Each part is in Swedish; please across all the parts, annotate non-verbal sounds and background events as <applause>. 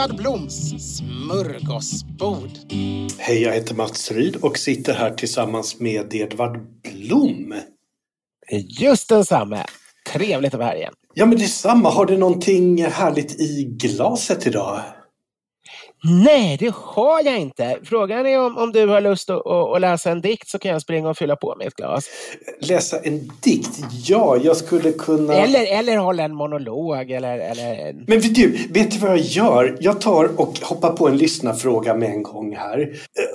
Edvard Bloms smörgåsbord. Hej, jag heter Mats Ryd och sitter här tillsammans med Edvard Blom. Just densamme. Trevligt att vara här igen. Ja, men detsamma. Har du någonting härligt i glaset idag? Nej, det har jag inte. Frågan är om, om du har lust att, att, att läsa en dikt så kan jag springa och fylla på med ett glas. Läsa en dikt? Ja, jag skulle kunna... Eller, eller hålla en monolog eller... eller... Men du, vet du vad jag gör? Jag tar och hoppar på en lyssnarfråga med en gång här.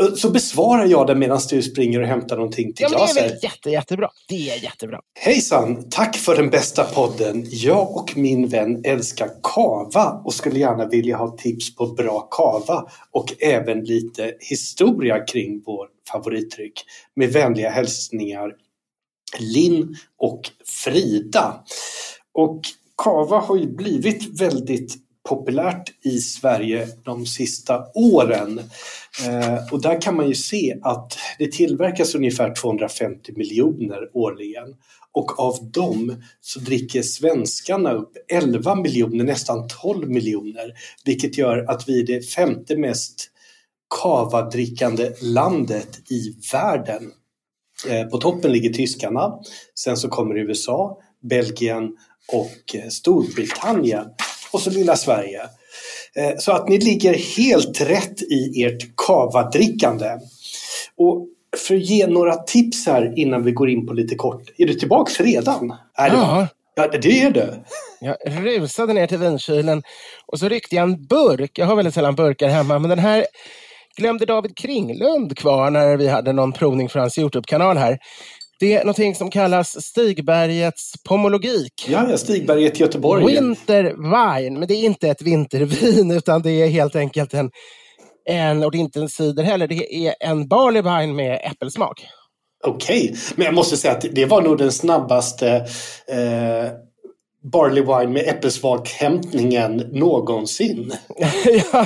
Eh, Så besvarar jag den medan du springer och hämtar någonting till Ja, men det är glaset. väl jätte, jättebra. Det är jättebra. Hejsan! Tack för den bästa podden. Jag och min vän älskar kava och skulle gärna vilja ha tips på bra kava och även lite historia kring vår favoritdryck. Med vänliga hälsningar Linn och Frida. Och kava har ju blivit väldigt populärt i Sverige de sista åren. Eh, och där kan man ju se att det tillverkas ungefär 250 miljoner årligen. Och av dem så dricker svenskarna upp 11 miljoner, nästan 12 miljoner. Vilket gör att vi är det femte mest kavadrickande landet i världen. Eh, på toppen ligger tyskarna, sen så kommer USA, Belgien och eh, Storbritannien och så lilla Sverige. Eh, så att ni ligger helt rätt i ert kavadrickande. Och för att ge några tips här innan vi går in på lite kort. Är du tillbaks redan? Är? Ja. ja, det är du. Jag rusade ner till vinkylen och så ryckte jag en burk. Jag har väldigt sällan burkar hemma, men den här glömde David Kringlund kvar när vi hade någon provning för hans Youtube-kanal här. Det är någonting som kallas Stigbergets pomologik. Ja, ja, Stigberget i Göteborg. Winter wine, men det är inte ett vintervin <laughs> utan det är helt enkelt en, en och det är inte en cider heller, det är en barley wine med äppelsmak. Okej, men jag måste säga att det var nog den snabbaste eh, Barley Wine med äppelsmakhämtningen någonsin. <laughs> ja,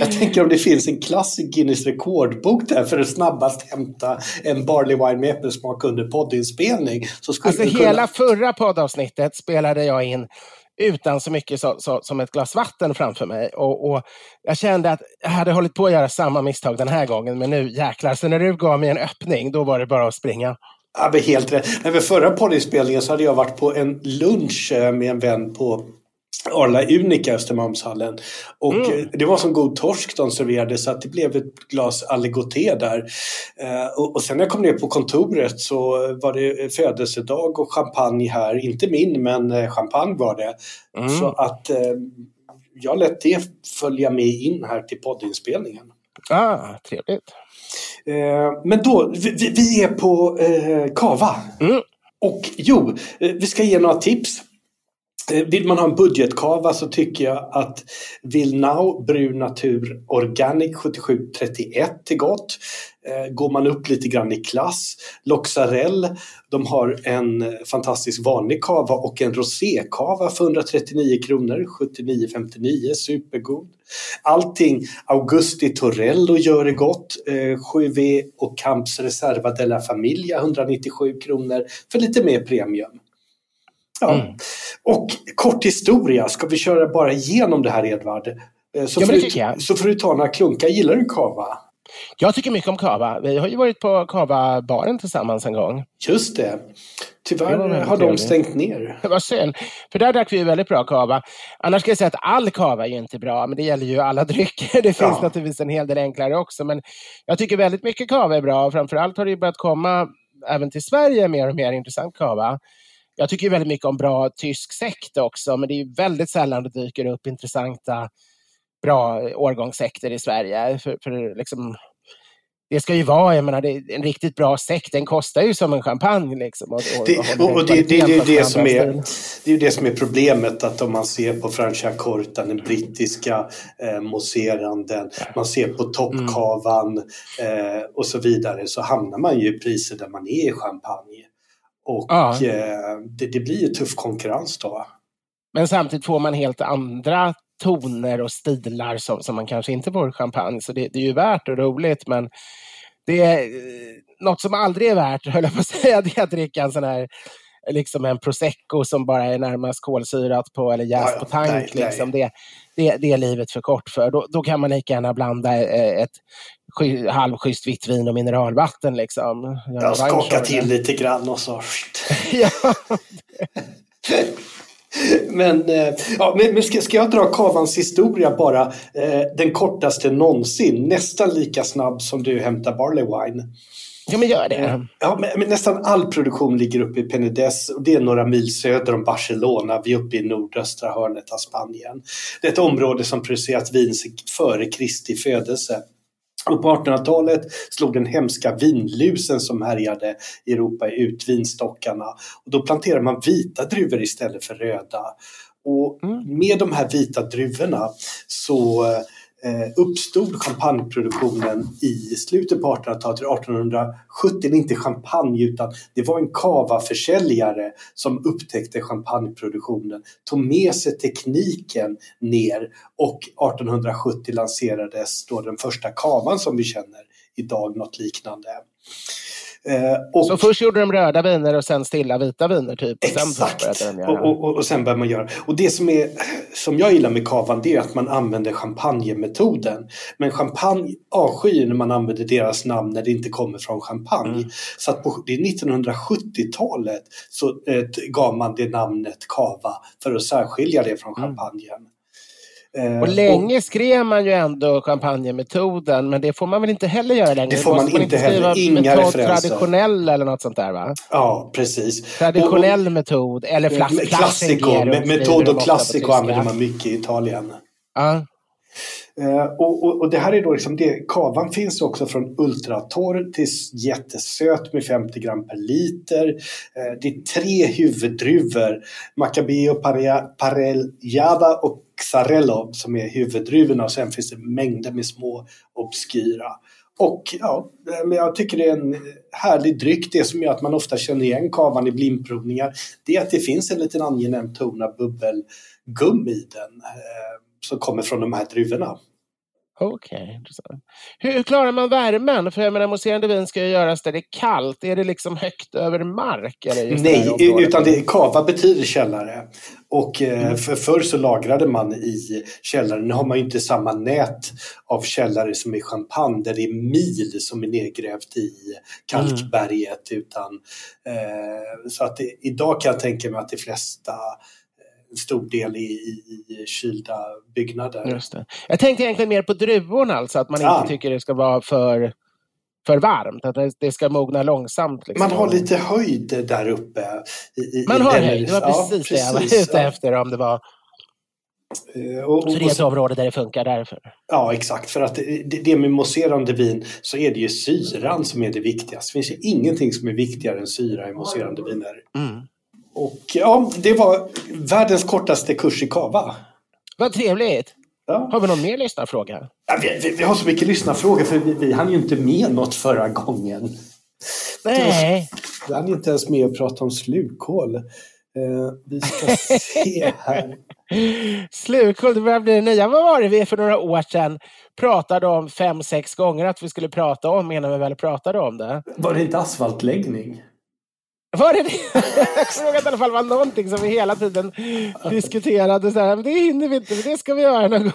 Jag tänker om det finns en klass i Guinness rekordbok där för att snabbast hämta en Barley Wine med äppelsmak under poddinspelning. Så skulle Alltså kunna... hela förra poddavsnittet spelade jag in utan så mycket så, så, som ett glas vatten framför mig. Och, och Jag kände att jag hade hållit på att göra samma misstag den här gången, men nu jäklar. Så när du gav mig en öppning, då var det bara att springa. Ja, men helt rätt. Nej, men förra poddinspelningen så hade jag varit på en lunch eh, med en vän på Arla Unica, Östermalmshallen. Och Mm. eh, det var som god torsk de serverade så att det blev ett glas aligoté där. Eh, och, och sen när jag kom ner på kontoret så var det födelsedag och champagne här. Inte min, men eh, champagne var det. Mm. Så att eh, jag lät det följa med in här till poddinspelningen. Ah, trevligt. Eh, men då, vi, vi är på eh, Kava. Mm. Och jo, eh, vi ska ge några tips. Eh, vill man ha en budgetkava så tycker jag att Vilnau Brun Natur Organic 7731 är gott. Eh, går man upp lite grann i klass, Loxarell, de har en fantastisk vanlig kava och en rosékava för 139 kronor, 79,59, supergod. Allting Augusti Torello gör det gott, eh, 7V och Camps Reserva della Familia 197 kronor för lite mer premium. Ja. Mm. Och kort historia, ska vi köra bara igenom det här Edvard? Eh, Så, Ja, får det du, jag. så får du ta några klunkar. Gillar du kava? Jag tycker mycket om kava. Vi har ju varit på kava-baren tillsammans en gång. Just det. Det Tyvärr väldigt har de stängt ner. <laughs> Det var synd. För där drack vi ju väldigt bra kava. Annars ska jag säga att all kava är ju inte bra, men det gäller ju alla <laughs> drycker. Det finns Ja. naturligtvis en hel del enklare också, men jag tycker väldigt mycket kava är bra. Framförallt har det ju börjat komma även till Sverige mer och mer intressant kava. Jag tycker ju väldigt mycket om bra tysk sekt också, men det är ju väldigt sällan det dyker upp intressanta, bra årgångssekter i Sverige. För, för liksom, det ska ju vara, jag menar, en riktigt bra sekt, den kostar ju som en champagne. Liksom, och, och, Det, och, och det, det, är på det, som är, det är ju det som är problemet att om man ser på Franciacorta, den brittiska eh, mousseranden, man ser på toppkavan eh, och så vidare så hamnar man ju i priser där man är i champagne. Och Ja. eh, det, det blir ju tuff konkurrens då. Men samtidigt får man helt andra toner och stilar som, som man kanske inte får i champagne. Så det, det är ju värt och roligt. Men det är, eh, något som aldrig är värt, <laughs> höll jag på att säga, det är att dricka en sån här liksom en prosecco som bara är närmast kolsyrat på eller jäst på tank. nej, nej. liksom. Det, det, det är livet för kort för. Då, då kan man lika gärna blanda eh, ett sky, halvschysst vitt vin och mineralvatten. Liksom. Göra Jag skakar till lite grann och så... <laughs> <laughs> ja. Men, eh, ja, men ska jag dra kavans historia bara? Eh, den kortaste någonsin. Nästan lika snabb som du hämtar barley wine. Ja, men gör det. Ja, men, men nästan all produktion ligger uppe i Penedès och det är några mil söder om Barcelona. Vi är uppe i nordöstra hörnet av Spanien. Det är ett område som producerat vin före Kristi födelse. Och på 1800-talet slog den hemska vinlusen som härjade i Europa ut vinstockarna. Och då planterade man vita druvor istället för röda. Och med de här vita druvorna så eh, Eh, uppstod champagneproduktionen i slutet på 1800-talet, till 1870, inte champagne utan det var en cava-försäljare som upptäckte champagneproduktionen, tog med sig tekniken ner och 1870 lanserades då den första kavan som vi känner idag, något liknande. Eh, och, Så först gjorde de röda viner och sen stilla vita viner typ. Och sen Exakt! började de göra. Och, och, och sen börjar man göra. Och det som, är, som jag gillar med kavan det är att man använder champagnemetoden. Men champagne avskyr när man använder deras namn när det inte kommer från champagne. Mm. Så att på det är 1970-talet så eh, gav man det namnet kava för att särskilja det från champagnen. Eh, Mm. Och länge skrev man ju ändå champagnemetoden, men det får man väl inte heller göra längre? Det får man måste inte heller. Inga metod referenser. traditionell eller något sånt där va? Ja, precis. Traditionell metod eller flas- Med Classico, klassiker, metod och tyska. använder man mycket i Italien. Ja. Eh, och, och, och det här är då liksom det, kavan finns också från ultratorr till jättesöt med 50 gram per liter. Eh, det är tre huvuddruvor, Macabeo, Parea- Parellada och Xarello som är huvuddruvorna och sen finns det mängder med små obskyra. Och ja, eh, men jag tycker det är en härlig dryck. Det som gör att man ofta känner igen kavan i blindprovningar det är att det finns en liten angenäm ton av bubbelgum i den eh, som kommer från de här druvorna. Okej, intressant. Hur klarar man värmen? För jag menar, mousserande vin ska ju göras där det är kallt. Är det liksom högt över mark? Nej, utan det, kava betyder källare. Och Mm. eh, för förr så lagrade man i källare. Nu har man ju inte samma nät av källare som i Champagne där det är mil som är nedgrävt i kalkberget. Mm. Utan, eh, så att det, idag kan jag tänka mig att de flesta, stor del i, i, i kylda byggnader. Just det. Jag tänkte egentligen mer på druvorna, alltså att man Ja. inte tycker det ska vara för, för varmt. Att det- ska mogna långsamt. Liksom. Man har lite höjd där uppe. I, Man har höjd, det var Ja, precis, det jag var ute ja. efter. Om det var Eh, och, Så det är ett område där det funkar därför. Ja, exakt. För att det, det med mousserande vin så är det ju syran som är det viktigaste. Det finns ju ingenting som är viktigare än syra i mousserande viner. Mm. Och ja, det var världens kortaste kurs i kava. Vad trevligt! Ja. Har vi någon mer lyssnarfråga? Ja, vi, vi, vi har så mycket lyssnarfrågor för vi, vi hann ju inte med något förra gången. Nej. Vi hann inte ens med att prata om slukhål. Eh, vi ska se här. <laughs> Slukhål, det börjar bli det nya. Vad var det vi för några år sedan pratade om fem, sex gånger att vi skulle prata om innan vi väl pratade om det? Var det inte asfaltläggning? Var det det? <laughs> Jag kommer ihåg att det i alla fall var någonting som vi hela tiden diskuterade. Så här, men det hinner vi inte, men det ska vi göra någon gång.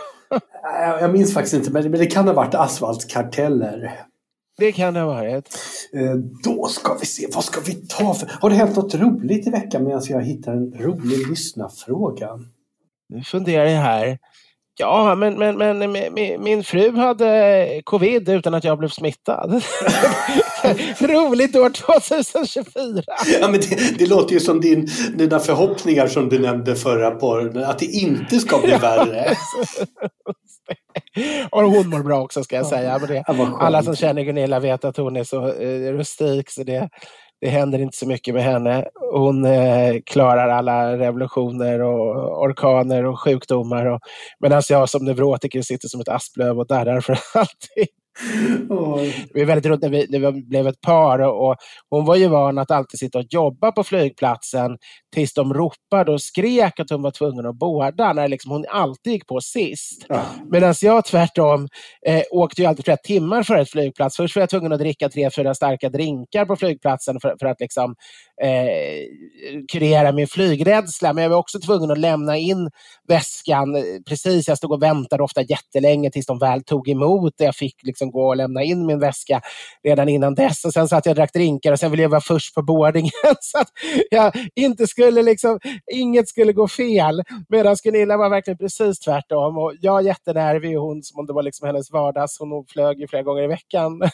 Jag, jag minns faktiskt inte, men men det kan ha varit asfaltkarteller. Det kan det ha varit. Eh, Då ska vi se, vad ska vi ta för... Har det hänt något roligt i veckan medan jag hittar en rolig lyssnarfråga? Nu funderar jag här. Ja, men, men, men min, min fru hade covid utan att jag blev smittad. <laughs> Roligt år 2024. Ja, men det, det låter ju som din, dina förhoppningar som du nämnde förra podden, att det inte ska bli värre. Och hon mår bra också ska jag säga. Ja, alla som känner Gunilla vet att hon är så eh, rustik så det, det händer inte så mycket med henne. Hon eh, klarar alla revolutioner och orkaner och sjukdomar. Och, medan jag som neurotiker sitter som ett asplöv och darrar för <laughs> allting. Det var väldigt roligt när vi, när vi blev ett par och, och hon var ju van att alltid sitta och jobba på flygplatsen tills de ropade och skrek att hon var tvungen att båda när liksom hon alltid gick på sist. Ja. Medan jag tvärtom eh, åkte ju alltid flera timmar före ett flygplats. Först var jag tvungen att dricka tre, fyra starka drinkar på flygplatsen för, för att liksom, eh, kurera min flygrädsla. Men jag var också tvungen att lämna in väskan eh, precis. Jag stod och väntade ofta jättelänge tills de väl tog emot. Jag fick liksom gå och lämna in min väska redan innan dess. Och sen satt jag och drack drinkar och sen ville jag vara först på boardingen. <laughs> så att jag inte skulle liksom, inget skulle gå fel. Medan Gunilla var verkligen precis tvärtom. Och jag jättenervig och hon som om det var liksom hennes vardags. Hon flög ju flera gånger i veckan. <laughs>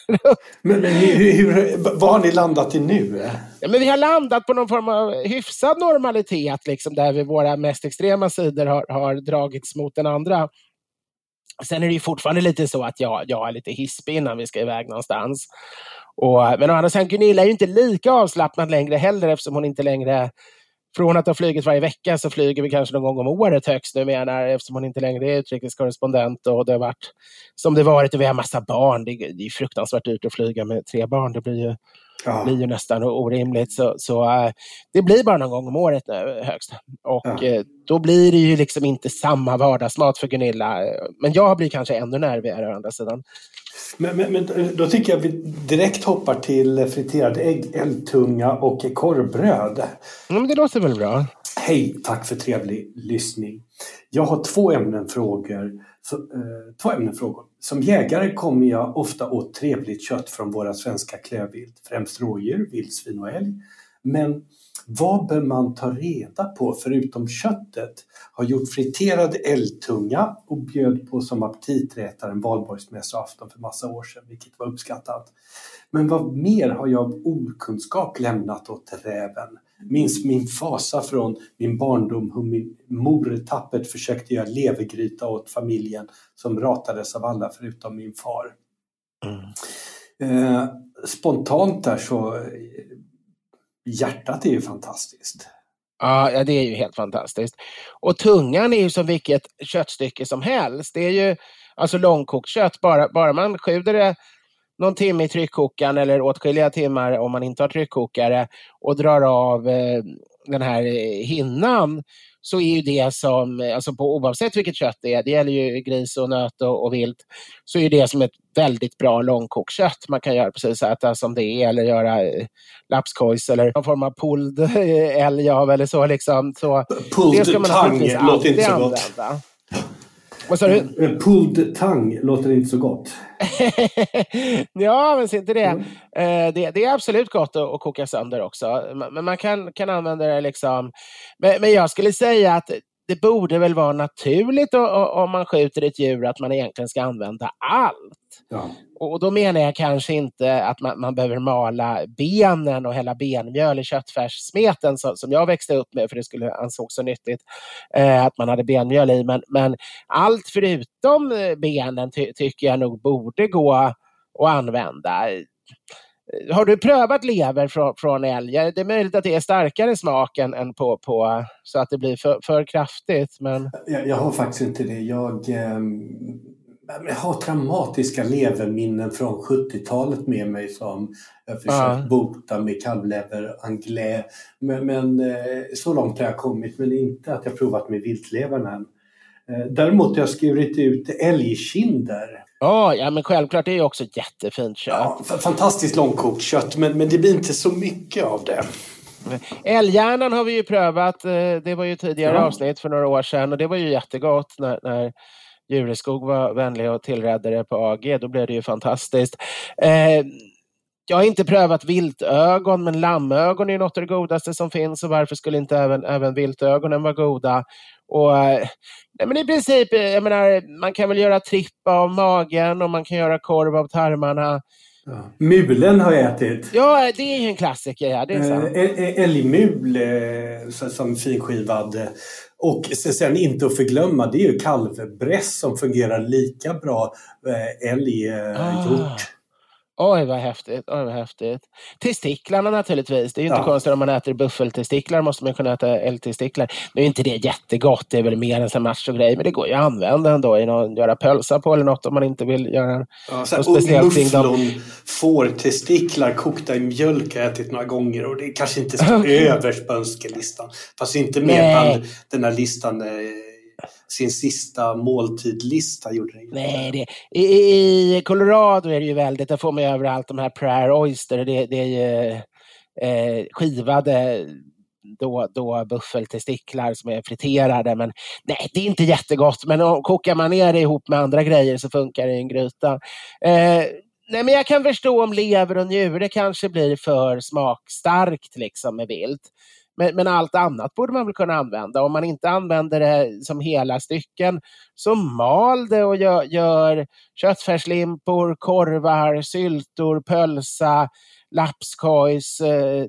Men, men hur, hur, vad har ni landat i nu? Ja, men vi har landat på någon form av hyfsad normalitet, liksom, där vi våra mest extrema sidor har, har dragits mot den andra. Sen är det ju fortfarande lite så att jag, jag är lite hispig innan vi ska iväg någonstans. Och, men å andra sidan, Gunilla är ju inte lika avslappnad längre heller eftersom hon inte längre från att ha flugit varje vecka så flyger vi kanske någon gång om året högst numera eftersom hon inte längre är utrikeskorrespondent och det har varit som det varit och vi har massa barn. Det, är- det är fruktansvärt dyrt att flyga med tre barn. Det blir ju Ja. blir ju nästan orimligt. Så, så eh, det blir bara någon gång om året nu högst. Och Ja. eh, då blir det ju liksom inte samma vardagsmat för Gunilla. Men jag blir kanske ännu nervigare å andra sidan. Men, men, men då tycker jag vi direkt hoppar till friterad ägg, eldtunga och korvbröd. Ja, men det låter väl bra. Hej, tack för trevlig lyssning. Jag har två ämnenfrågor. Så, eh, två ämnenfrågor. Som jägare kommer jag ofta åt trevligt kött från våra svenska klövvilt, främst rådjur, vildsvin och älg. Men vad bör man ta reda på förutom köttet? Har gjort friterad älgtunga och bjöd på som aptitretare en valborgsmässoafton för massa år sedan, vilket var uppskattat. Men vad mer har jag av okunskap lämnat åt räven? Minns min fasa från min barndom hur min mor tappert försökte göra levergryta åt familjen som ratades av alla förutom min far. Eh, spontant där så, eh, hjärtat är ju fantastiskt. Ja, ja, det är ju helt fantastiskt. Och tungan är ju som vilket köttstycke som helst. Det är ju alltså långkokt kött. Bara, bara man sjuder det någon timme i tryckkokaren eller åtskilliga timmar om man inte har tryckkokare och drar av eh, den här eh, hinnan så är ju det som, eh, alltså på, oavsett vilket kött det är, det gäller ju gris och nöt och, och vilt, så är det som ett väldigt bra långkokt kött. Man kan göra precis äta som det är eller göra eh, lapskojs eller någon form av pulled älg av eller så. Liksom. så Pulled det ska man tongue naturligtvis låter inte så gott. använda. Vad sa du? Pulled tongue låter inte så gott. <laughs> ja, men se inte det. Mm. Eh, det. Det är absolut gott att, att koka sönder också. Men men man kan, kan använda det liksom. Men, men jag skulle säga att det borde väl vara naturligt om man skjuter ett djur att man egentligen ska använda allt. Ja. Och då menar jag kanske inte att man, man behöver mala benen och hälla benmjöl i köttfärssmeten som, som jag växte upp med för det skulle ansågs så nyttigt eh, att man hade benmjöl i. Men, men allt förutom eh, benen ty, tycker jag nog borde gå att använda. Har du prövat lever från, från älg? Det är möjligt att det är starkare smak än, än på, på, så att det blir för, för kraftigt. Men... Jag, jag har faktiskt inte det. Jag, eh, jag har traumatiska leverminnen från 70-talet med mig som jag försökt ja. bota med kalvlever anglais. Men, men eh, så långt har jag kommit, men inte att jag provat med viltlevern än. Eh, däremot har jag skurit ut älgkinder Oh, ja, men självklart. Det är ju också jättefint kött. Ja, fantastiskt långkokt kött, men, men det blir inte så mycket av det. Älghjärnan har vi ju prövat. Eh, det var ju tidigare ja. avsnitt för några år sedan och det var ju jättegott när, när Jureskog var vänlig och tillredde det på AG. Då blev det ju fantastiskt. Eh, jag har inte prövat viltögon, men lammögon är något av det godaste som finns och varför skulle inte även, även viltögonen vara goda? Och, eh, nej, men I princip, eh, jag menar, man kan väl göra trippa av magen och man kan göra korv av tarmarna. Ja. Mulen har jag ätit. Ja, det är en klassiker. Ja, det är sant. Eh, älgmul som finskivad. Och sen inte att förglömma, det är ju kalvbräss som fungerar lika bra älggjort. Ah. Oj vad häftigt, oj vad häftigt. Testiklarna naturligtvis. Det är ju inte ja. konstigt om man äter buffeltestiklar måste man kunna äta älgtestiklar. Nu är inte det jättegott, det är väl mer en sån macho-grej, men det går ju att använda ändå i någon, göra pölsa på eller något om man inte vill göra ja, något speciellt kring dem. fårtestiklar kokta i mjölk har jag ätit några gånger och det kanske inte står <laughs> överst på önskelistan. Fast inte med på den här listan eh, sin sista måltidlista gjorde det Nej, det, i, i, Colorado är det ju väldigt, där får man ju överallt de här prayer oyster. Det, det är ju eh, skivade då, då buffeltestiklar som är friterade. Men nej, det är inte jättegott. Men om, kokar man ner det ihop med andra grejer så funkar det i en gryta. Eh, nej, men jag kan förstå om lever och njure kanske blir för smakstarkt liksom med vilt. Men, men, allt annat borde man väl kunna använda. Om man inte använder det som hela stycken, så mal det och gör, gör köttfärslimpor, korvar, syltor, pölsa, lapskojs, eh,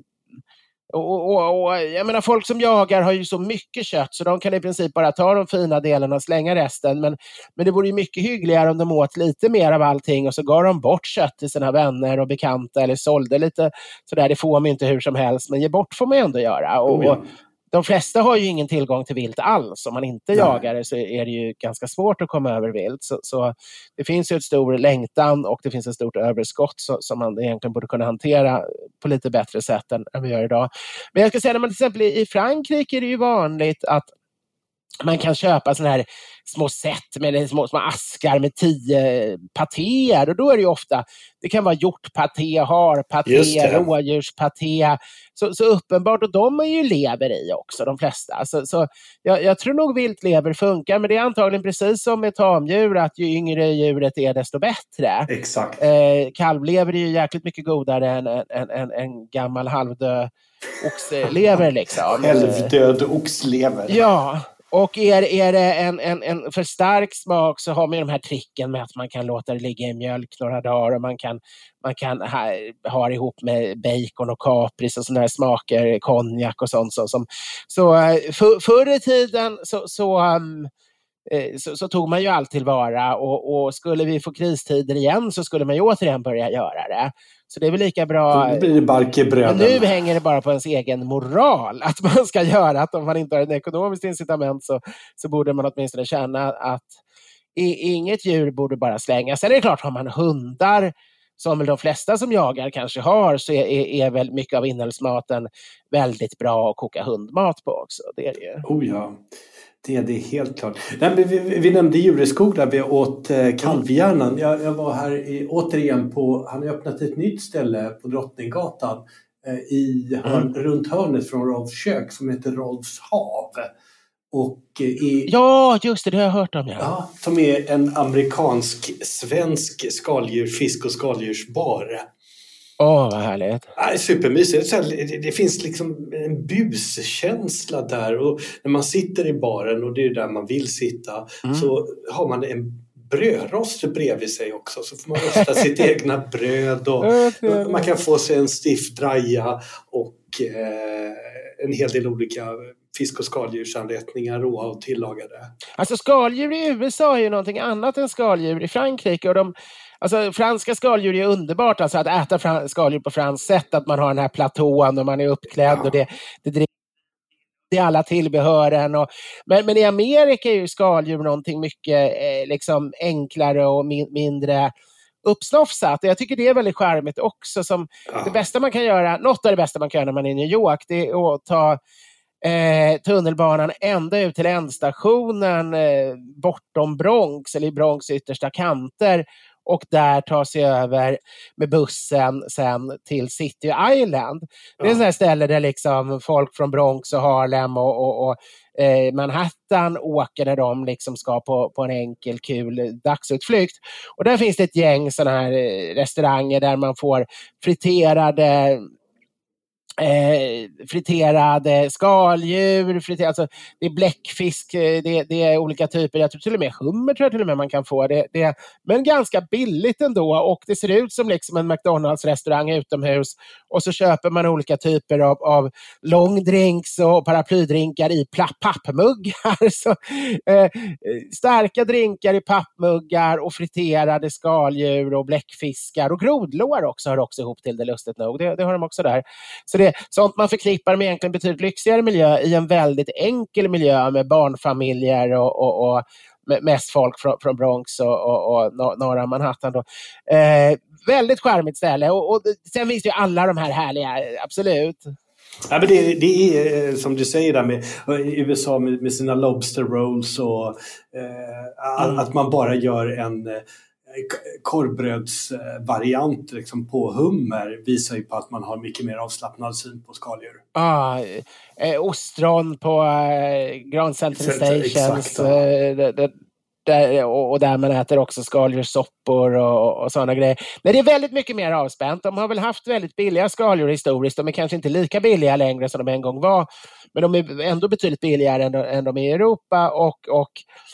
och, och, och, jag menar, folk som jagar har ju så mycket kött så de kan i princip bara ta de fina delarna och slänga resten. Men, men det vore ju mycket hyggligare om de åt lite mer av allting och så gav de bort kött till sina vänner och bekanta eller sålde lite sådär. Det får man inte hur som helst, men ge bort får man ju ändå göra. Och, ja de flesta har ju ingen tillgång till vilt alls. Om man inte Nej. jagar så är det ju ganska svårt att komma över vilt. Så, så det finns ju ett stor längtan och det finns ett stort överskott så, som man egentligen borde kunna hantera på lite bättre sätt än, än vi gör idag. Men jag ska säga, när man till exempel i Frankrike är det ju vanligt att man kan köpa sådana här små set med små, små askar med tio patéer. Och då är det ofta, det kan vara hjortpaté, harpaté, rådjurspaté. Så, så uppenbart, och de är ju lever i också, de flesta. Så, så jag, jag tror nog viltlever funkar, men det är antagligen precis som med tamdjur, att ju yngre djuret är desto bättre. Exakt. Eh, kalvlever är ju jäkligt mycket godare än en, gammal halvdöd oxlever. Liksom. Halvdöd oxlever. Ja. Och är, är det en, en, en för stark smak så har man de här tricken med att man kan låta det ligga i mjölk några dagar och man kan, man kan ha, ha det ihop med bacon och kapris och sådana här smaker, konjak och sånt. Så, som, så eh, för, förr i tiden så, så um, eh, så, så, tog man ju allt tillvara och, och, skulle vi få kristider igen så skulle man ju återigen börja göra det. Så det är väl lika bra. Då blir det bark i bröden. Men nu hänger det bara på ens egen moral att man ska göra. Att om man inte har ett ekonomiskt incitament så, så borde man åtminstone känna att inget djur borde bara slängas. Sen är det klart, har man hundar som väl de flesta som jagar kanske har, så är, är, är väl mycket av inälvsmaten väldigt bra att koka hundmat på också. Det är det ju. Oh ja. Det är det helt klart. Nej, vi, vi, nämnde Djureskog där vi åt eh, kalvhjärnan. Jag, jag, var här i, återigen på, han har öppnat ett nytt ställe på Drottninggatan eh, i, mm. runt hörnet från Rolfs kök som heter Rolfs hav. Och, eh, i, ja, just det, det har jag hört om. Ja. Ja, som är en amerikansk-svensk skaldjur, fisk och skaldjursbar. Åh, vad härligt. Ja, supermysigt. Det, det finns liksom en buskänsla där och när man sitter i baren och det är där man vill sitta mm. så har man en brödrost bredvid sig också så får man rosta sitt <laughs> egna bröd och man kan få sig en stiff draja och eh, en hel del olika fisk och skaldjursanrättningar råa och tillagade. Alltså skaldjur i USA är ju någonting annat än skaldjur i Frankrike och de Alltså, franska skaldjur är underbart, alltså att äta skaldjur på franskt sätt, att man har den här platån och man är uppklädd och det, det i alla tillbehören. Och, men, men i Amerika är ju skaldjur någonting mycket eh, liksom enklare och min, mindre uppsnofsat. Jag tycker det är väldigt charmigt också. Som ja. Det bästa man kan göra, något av det bästa man kan göra när man är i New York, det är att ta eh, tunnelbanan ända ut till ändstationen eh, bortom Bronx, eller i Bronx yttersta kanter och där ta sig över med bussen sen till City Island. Det är ja. ett ställe där liksom folk från Bronx och Harlem och, och, och eh, Manhattan åker när de liksom ska på, på en enkel kul dagsutflykt. Och där finns det ett gäng sådana här eh, restauranger där man får friterade Eh, friterade skaldjur, friterade, alltså, det är bläckfisk, eh, det, det, är olika typer, jag tror till och med hummer tror jag till och med man kan få. Det, det, men ganska billigt ändå och det ser ut som liksom en McDonalds-restaurang utomhus. Och så köper man olika typer av, av långdrinks och paraplydrinkar i pappmuggar. <laughs> Så, eh, starka drinkar i pappmuggar och friterade skaldjur och bläckfiskar och grodlår också hör också ihop till det lustigt nog. Det, det har de också där. Så det sånt man förknippar med egentligen betydligt lyxigare miljö i en väldigt enkel miljö med barnfamiljer och, och, och mest folk från, från Bronx och, och, och norra Manhattan. Då. Eh, väldigt charmigt ställe och, och sen finns det ju alla de här härliga, absolut. Ja, men det, det är eh, som du säger där med USA med, med sina Lobster Rolls och eh, mm. att man bara gör en eh, korvbrödsvariant liksom på hummer visar ju på att man har mycket mer avslappnad syn på skaldjur. Ah, eh, ostron på eh, Grand Central Stations. Eh, där, och där man äter också skaldjurssoppor och, och sådana grejer. Men det är väldigt mycket mer avspänt. De har väl haft väldigt billiga skaldjur historiskt. De är kanske inte lika billiga längre som de en gång var. Men de är ändå betydligt billigare än, än de är i Europa och, och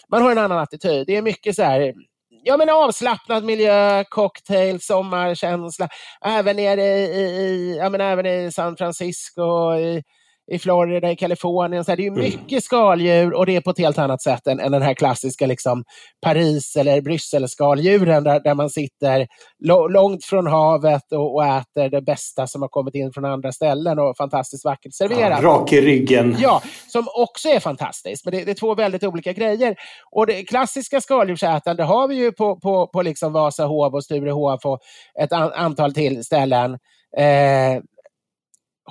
man har en annan attityd. Det är mycket så här ja, men avslappnad miljö, cocktail, sommarkänsla. Även nere i, i, ja, men även i San Francisco, i, i Florida, i Kalifornien. Så här, det är mm. mycket skaldjur och det är på ett helt annat sätt än, än den här klassiska liksom, Paris eller Bryssel-skaldjuren där, där man sitter långt från havet och, och, äter det bästa som har kommit in från andra ställen och fantastiskt vackert serverat. Ja, rak i ryggen. Ja, som också är fantastiskt. Men det, det är två väldigt olika grejer. Och det klassiska skaldjursätande har vi ju på, på, på liksom Vasahov och Sturehof och ett an, antal till ställen. Eh,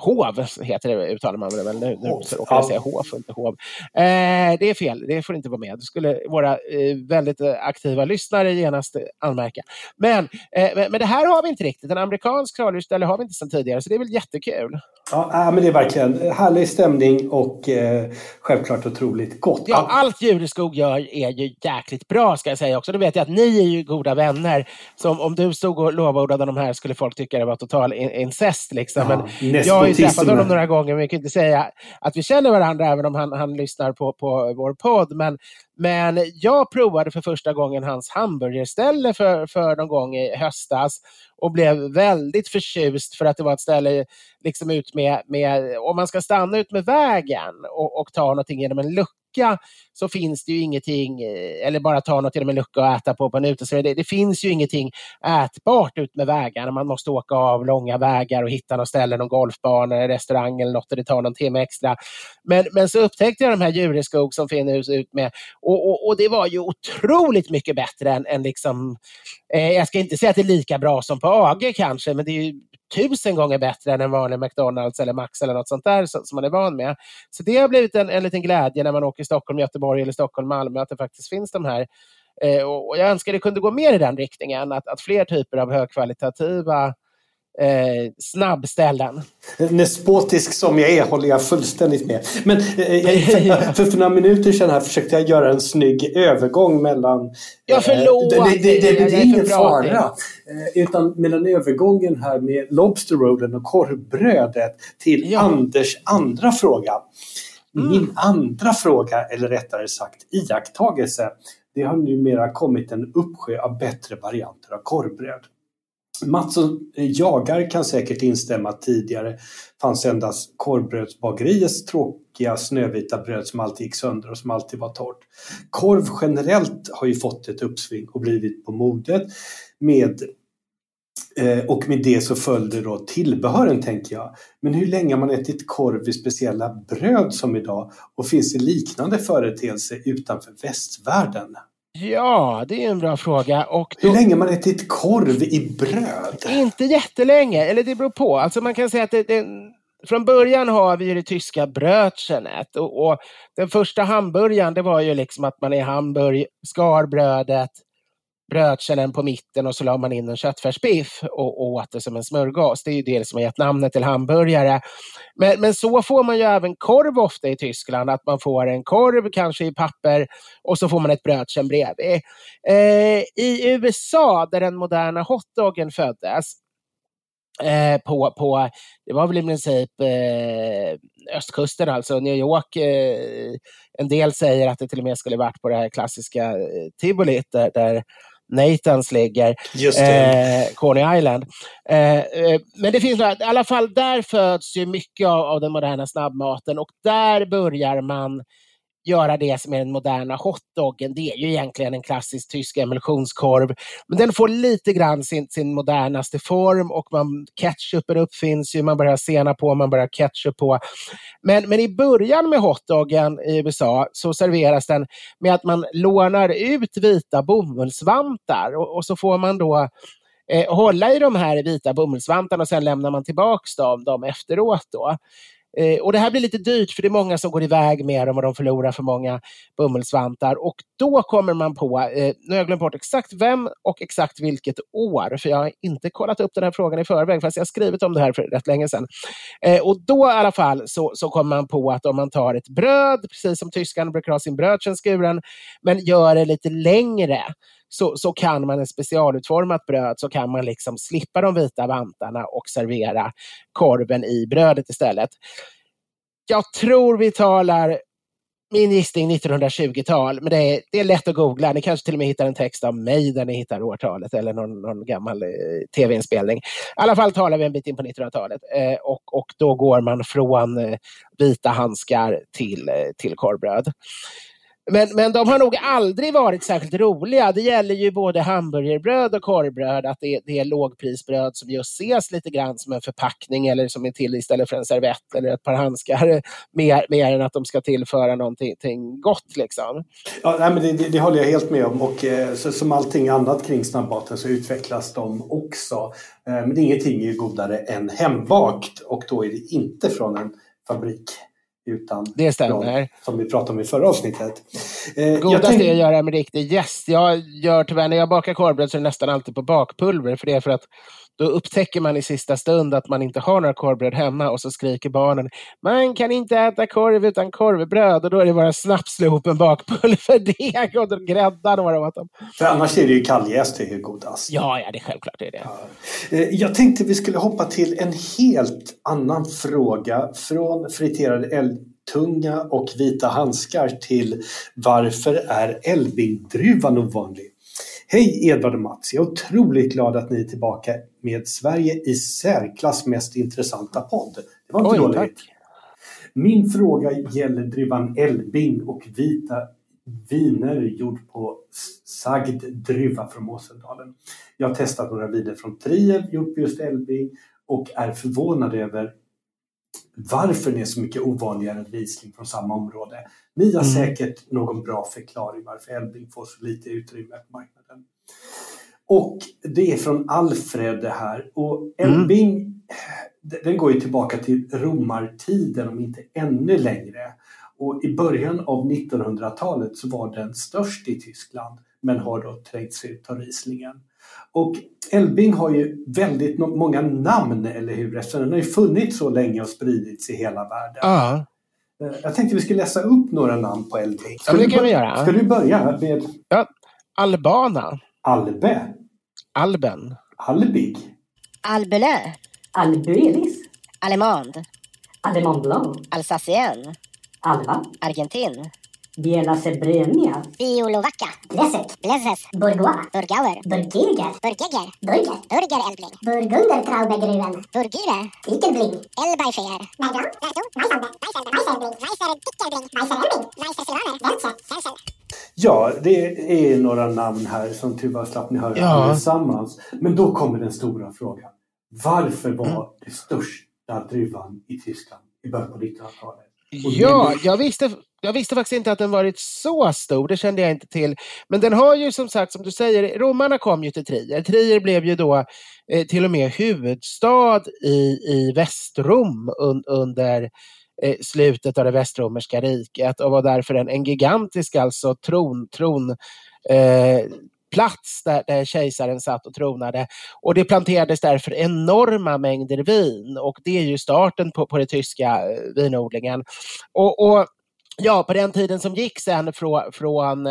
Hov heter det, uttalar man det väl nu. Nu råkar jag säga Hof, inte Hov. Eh, det är fel, det får inte vara med. Det skulle våra eh, väldigt eh, aktiva lyssnare genast anmärka. Men, eh, men det här har vi inte riktigt. En amerikansk klarljusställe har vi inte sedan tidigare, så det är väl jättekul. Ja, men det är verkligen härlig stämning och eh, självklart otroligt gott. Ja, allt Jureskog gör är ju jäkligt bra ska jag säga också. Då vet jag att ni är ju goda vänner. Så om du stod och lovordade de här skulle folk tycka det var total incest. Liksom. Ja, men jag ju träffat honom några gånger, men vi kan inte säga att vi känner varandra även om han, han lyssnar på, på vår podd. Men, men jag provade för första gången hans hamburgerställe för, för någon gång i höstas och blev väldigt förtjust för att det var ett ställe liksom ut med, med om man ska stanna ut med vägen och, och ta någonting genom en lucka lucka så finns det ju ingenting, eh, eller bara ta något genom en lucka och äta på på en uteservering. Det, det, finns ju ingenting ätbart ut med vägarna. Man måste åka av långa vägar och hitta något ställe, någon golfbana, restaurang eller något och det tar någon timme extra. Men, men så upptäckte jag de här Djureskog som finns ut med och, och, och, det var ju otroligt mycket bättre än, än liksom, eh, jag ska inte säga att det är lika bra som på AG kanske, men det är tusen gånger bättre än en vanlig McDonalds eller Max eller något sånt där som, man är van med. Så det har blivit en, en liten glädje när man åker Stockholm, Göteborg eller Stockholm, Malmö att det faktiskt finns de här. Eh, och, jag önskar det kunde gå mer i den riktningen, att, att fler typer av högkvalitativa eh, snabbställen. <laughs> Nespotisk som jag är håller jag fullständigt med. Men eh, för, <laughs> för, för, några minuter sedan här försökte jag göra en snygg övergång mellan... Ja, förlåt! Eh, det, det, det, det, är ingen fara. Eh, utan mellan övergången här med Lobster Rollen och korvbrödet till Ja. Anders andra fråga. Mm. Min andra fråga, eller rättare sagt iakttagelse, det har numera kommit en uppsjö av bättre varianter av korvbröd. Mats och jagar kan säkert instämma att tidigare fanns endast korvbrödsbageriets tråkiga snövita bröd som alltid gick sönder och som alltid var torrt. Korv generellt har ju fått ett uppsving och blivit på modet med eh, och med det så följde då tillbehören tänker jag. Men hur länge har man ätit korv i speciella bröd som idag? Och finns det liknande företeelse utanför västvärlden? Ja, det är en bra fråga. Och Hur då, länge har man ätit korv i bröd? inte jättelänge, eller det beror på. Alltså man kan säga att det, det, från början har vi det tyska brödchenet. Och, och den första hamburgaren, det var ju liksom att man i Hamburg skar brödet, brödkärnen på mitten och så la man in en köttfärsbiff och, och åt det som en smörgås. Det är ju det som har gett namnet till hamburgare. Men, men så får man ju även korv ofta i Tyskland, att man får en korv kanske i papper och så får man ett brödkärn bredvid. Eh, I USA, där den moderna hotdoggen föddes, eh, på, på, det var väl i princip eh, östkusten, alltså New York. Eh, en del säger att det till och med skulle varit på det här klassiska eh, tivolit där, där Nathans ligger, eh, Coney Island. Eh, eh, men det finns några- i alla fall där föds ju mycket av, av den moderna snabbmaten och där börjar man göra det som är den moderna hotdoggen. Det är ju egentligen en klassisk tysk emulsionskorv. Men den får lite grann sin, sin modernaste form och man, ketchupen uppfinns ju, man börjar sena på, man börjar ketchup på. Men, men i början med hotdoggen i USA så serveras den med att man lånar ut vita bomullsvantar och, och så får man då eh, hålla i de här vita bomullsvantarna och sen lämnar man tillbaks dem, dem efteråt. Då. Eh, och det här blir lite dyrt för det är många som går iväg med dem och de förlorar för många bomullsvantar. Och då kommer man på, eh, nu har jag glömt bort exakt vem och exakt vilket år, för jag har inte kollat upp den här frågan i förväg, fast jag har skrivit om det här för rätt länge sedan. Eh, och då i alla fall så, så kommer man på att om man tar ett bröd, precis som tyskarna brukar ha sin brödkärn skuren, men gör det lite längre, så, så kan man ett specialutformat bröd så kan man liksom slippa de vita vantarna och servera korven i brödet istället. Jag tror vi talar min gissning 1920-tal, men det är, det är lätt att googla. Ni kanske till och med hittar en text av mig där ni hittar årtalet eller någon, någon gammal eh, tv-inspelning. I alla fall talar vi en bit in på 1900-talet eh, och, och då går man från eh, vita handskar till, eh, till korvbröd. Men, men de har nog aldrig varit särskilt roliga. Det gäller ju både hamburgerbröd och korvbröd, att det, det är lågprisbröd som just ses lite grann som en förpackning eller som är till istället för en servett eller ett par handskar. <laughs> Mer, mer än att de ska tillföra någonting någonting gott. Liksom. Ja, nej, men det, det, det håller jag helt med om. Och eh, så, som allting annat kring snabbmaten så utvecklas de också. Eh, men ingenting är ju godare än hembakt och då är det inte från en fabrik. Utan Det stämmer. från, som vi pratade om i förra avsnittet. Eh, Godast tänk- är att göra med riktig jäst. Jag gör tyvärr, när jag bakar korvbröd så är det nästan alltid på bakpulver. För det är för att då upptäcker man i sista stund att man inte har några korvbröd hemma och så skriker barnen man kan inte äta korv utan korvbröd och då är det bara snapslopen bakpulverdeg <laughs> och grädda några åt dem. För annars är det ju kalljäst är ju godast. Ja, ja, det är självklart det är det. Eh, Jag tänkte vi skulle hoppa till en helt annan fråga. Från friterad älgtunga och vita handskar till varför är älgbindruvan ovanlig? Hej Edvard och Mats! Jag är otroligt glad att ni är tillbaka med Sverige i särklass mest intressanta podd. Det var inte Oj, dåligt. tack. Min fråga gäller druvan Elbing och vita viner gjord på sagd druva från Måseldalen. Jag har testat några viner från Triel gjort på just Elbing och är förvånad över varför det är så mycket ovanligare än Riesling från samma område. Ni har Mm. säkert någon bra förklaring varför Elbing får så lite utrymme på marknaden. Och det är från Alfred det här. Och Elbing, den går ju tillbaka till romartiden om inte ännu längre. Och i början av 1900-talet så var den störst i Tyskland men har då trängts ut av Rieslingen. Och Elbing har ju väldigt många namn, eller hur? Eftersom den har ju funnits så länge och spridits i hela världen. Ja, Eh, Jag tänkte vi skulle läsa upp några namn på Elbing. Ja, men det du bör- göra. Ska du börja med Albana, Albe? Alben, Albig. Albelö. Albuelis. Allemande. Blanc. Alsacien. Alva. Argentin. Biela Sebrenia. Biolovaca. Blessek. Blesses. Bourgois. Burgauer. Burgirger. Burgegger. Burger. Burger Elbling. Burgunder Traubegruen. Burgire. Ikelbling. Elbeifer. Bergan. Berto. Weissande. Weisselde. Weisselbling. Weisser Dickerbling. Weisser Elbling. Weisser Silvaner. Welche. Selsel. Ja, det är några namn här som tur var slapp ni höra Ja. allesammans. Men då kommer den stora frågan. Varför var det största druvan i Tyskland i början på 1900-talet? Ja, jag visste, jag visste faktiskt inte att den varit så stor. Det kände jag inte till. Men den har ju som sagt, som du säger, romarna kom ju till Trier. Trier blev ju då eh, till och med huvudstad i, i Västrom un, under eh, slutet av det västromerska riket och var därför en, en gigantisk alltså tron, tron eh, plats där, där kejsaren satt och tronade. Och det planterades därför enorma mängder vin och det är ju starten på, på den tyska eh, vinodlingen. Och, och ja, på den tiden som gick sen från, eh, från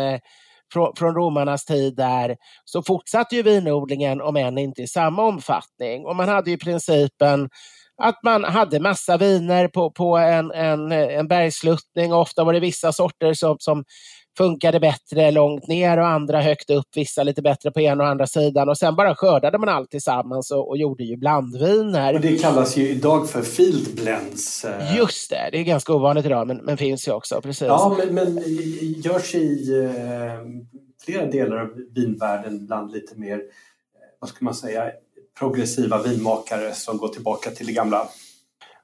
från, från romarnas tid där så fortsatte ju vinodlingen om än inte i samma omfattning. Och man hade ju principen att man hade massa viner på, på en, en, en bergsluttning. Ofta var det vissa sorter som, som funkade bättre långt ner och andra högt upp, vissa lite bättre på ena och andra sidan. Och sen bara skördade man allt tillsammans och, och gjorde ju blandviner. Och det kallas ju idag för field blends. eh. Just det, det är ganska ovanligt idag men, men finns ju också. Precis. Ja, men, men görs i eh, flera delar av vinvärlden bland lite mer, eh, vad ska man säga, progressiva vinmakare som går tillbaka till det gamla.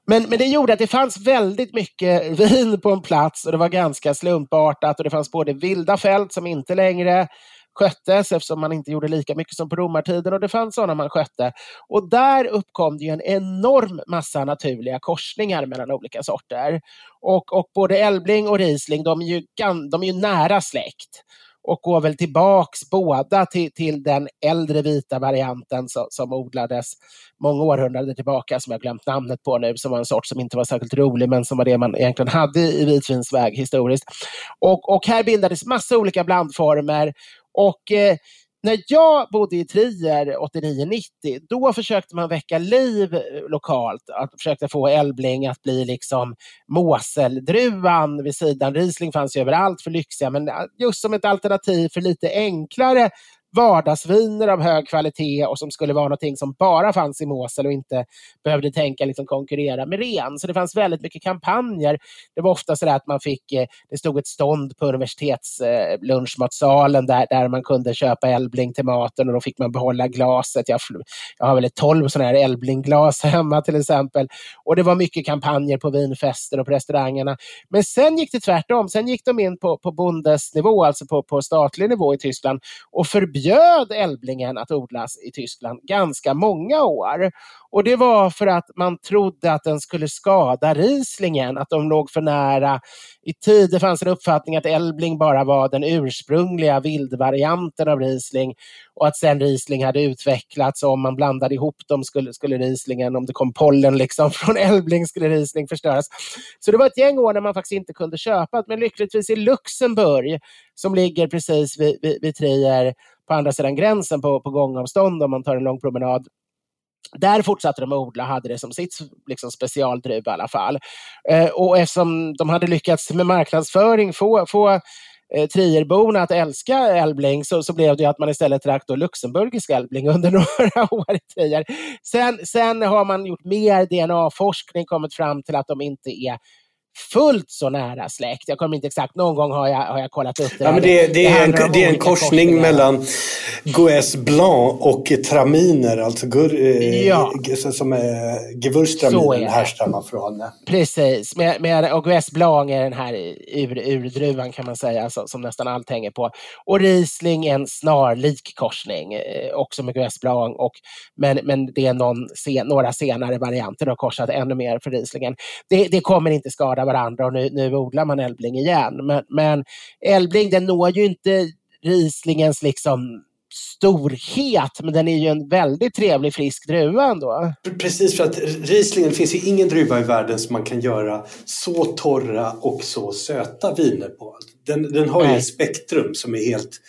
Men, men det gjorde att det fanns väldigt mycket <laughs> vin på en plats och det var ganska slumpartat och det fanns både vilda fält som inte längre sköttes eftersom man inte gjorde lika mycket som på romartiden och det fanns sådana man skötte. Och där uppkom det ju en enorm massa naturliga korsningar mellan olika sorter. Och, och både Elbling och Riesling de är, ju, de är ju nära släkt och går väl tillbaks båda till, till den äldre vita varianten som, som odlades många århundraden tillbaka som jag glömt namnet på nu, som var en sort som inte var särskilt rolig men som var det man egentligen hade i vitvinsväg historiskt. Och, och här bildades massa olika blandformer och eh, när jag bodde i Trier 89-90, då försökte man väcka liv eh, lokalt. Att försökte få Elbling att bli liksom Moseldruvan vid sidan. Riesling fanns ju överallt för lyxiga, men eh, just som ett alternativ för lite enklare vardagsviner av hög kvalitet och som skulle vara någonting som bara fanns i Mosel och inte behövde tänka liksom konkurrera med ren. Så det fanns väldigt mycket kampanjer. Det var ofta så att man fick, eh, det stod ett stånd på universitetslunchmatsalen där, där man kunde köpa Elbling till maten och då fick man behålla glaset. Jag, jag har väl ett 12 sådana här Elbling-glas <laughs> hemma till exempel. Och det var mycket kampanjer på vinfester och på restaurangerna. Men sen gick det tvärtom. Sen gick de in på, på bondesnivå, alltså på, på statlig nivå i Tyskland och förbjöd Elblingen att odlas i Tyskland ganska många år. Och det var för att man trodde att den skulle skada Rieslingen, att de låg för nära i tid. Det fanns en uppfattning att Elbling bara var den ursprungliga vildvarianten av Riesling och att sen Riesling hade utvecklats och om man blandade ihop dem skulle, skulle Rieslingen, om det kom pollen liksom <laughs> från Elbling skulle Riesling förstöras. Så det var ett gäng år när man faktiskt inte kunde köpa, men lyckligtvis i Luxemburg som ligger precis vid, vid, vid Trier på andra sidan gränsen på, på gångavstånd om man tar en lång promenad. Där fortsatte de att odla och hade det som sitt liksom, specialdruva i alla fall. Eh, och eftersom de hade lyckats med marknadsföring få, få eh, Trierborna att älska Elbling så, så blev det ju att man istället drack då luxemburgisk Elbling <laughs> under några år i Trier. Sen, sen har man gjort mer DNA-forskning, kommit fram till att de inte är fullt så nära släkt. Jag kommer inte exakt, någon gång har jag, har jag kollat upp det. Ja, men det, det, är, handlar om en, det är en korsning mellan Gouès Blanc och Traminer, alltså gur, eh, Ja. som är är det. härstammar från. Precis, med, med och Gouès Blanc är den här ur, urdruvan kan man säga som, som nästan allt hänger på. Och Riesling är en snarlik korsning, eh, också med Gouès Blanc. Och, men, men det är någon sen, några senare varianter har korsat ännu mer för Rieslingen. Det, det kommer inte skada varandra och nu, nu odlar man Elbling igen. Men, men Elbling den når ju inte Rieslingens liksom storhet, men den är ju en väldigt trevlig frisk druva ändå. Precis, för att Rieslingen finns ju ingen druva i världen som man kan göra så torra och så söta viner på. Den, den har ju Nej. ett spektrum som är helt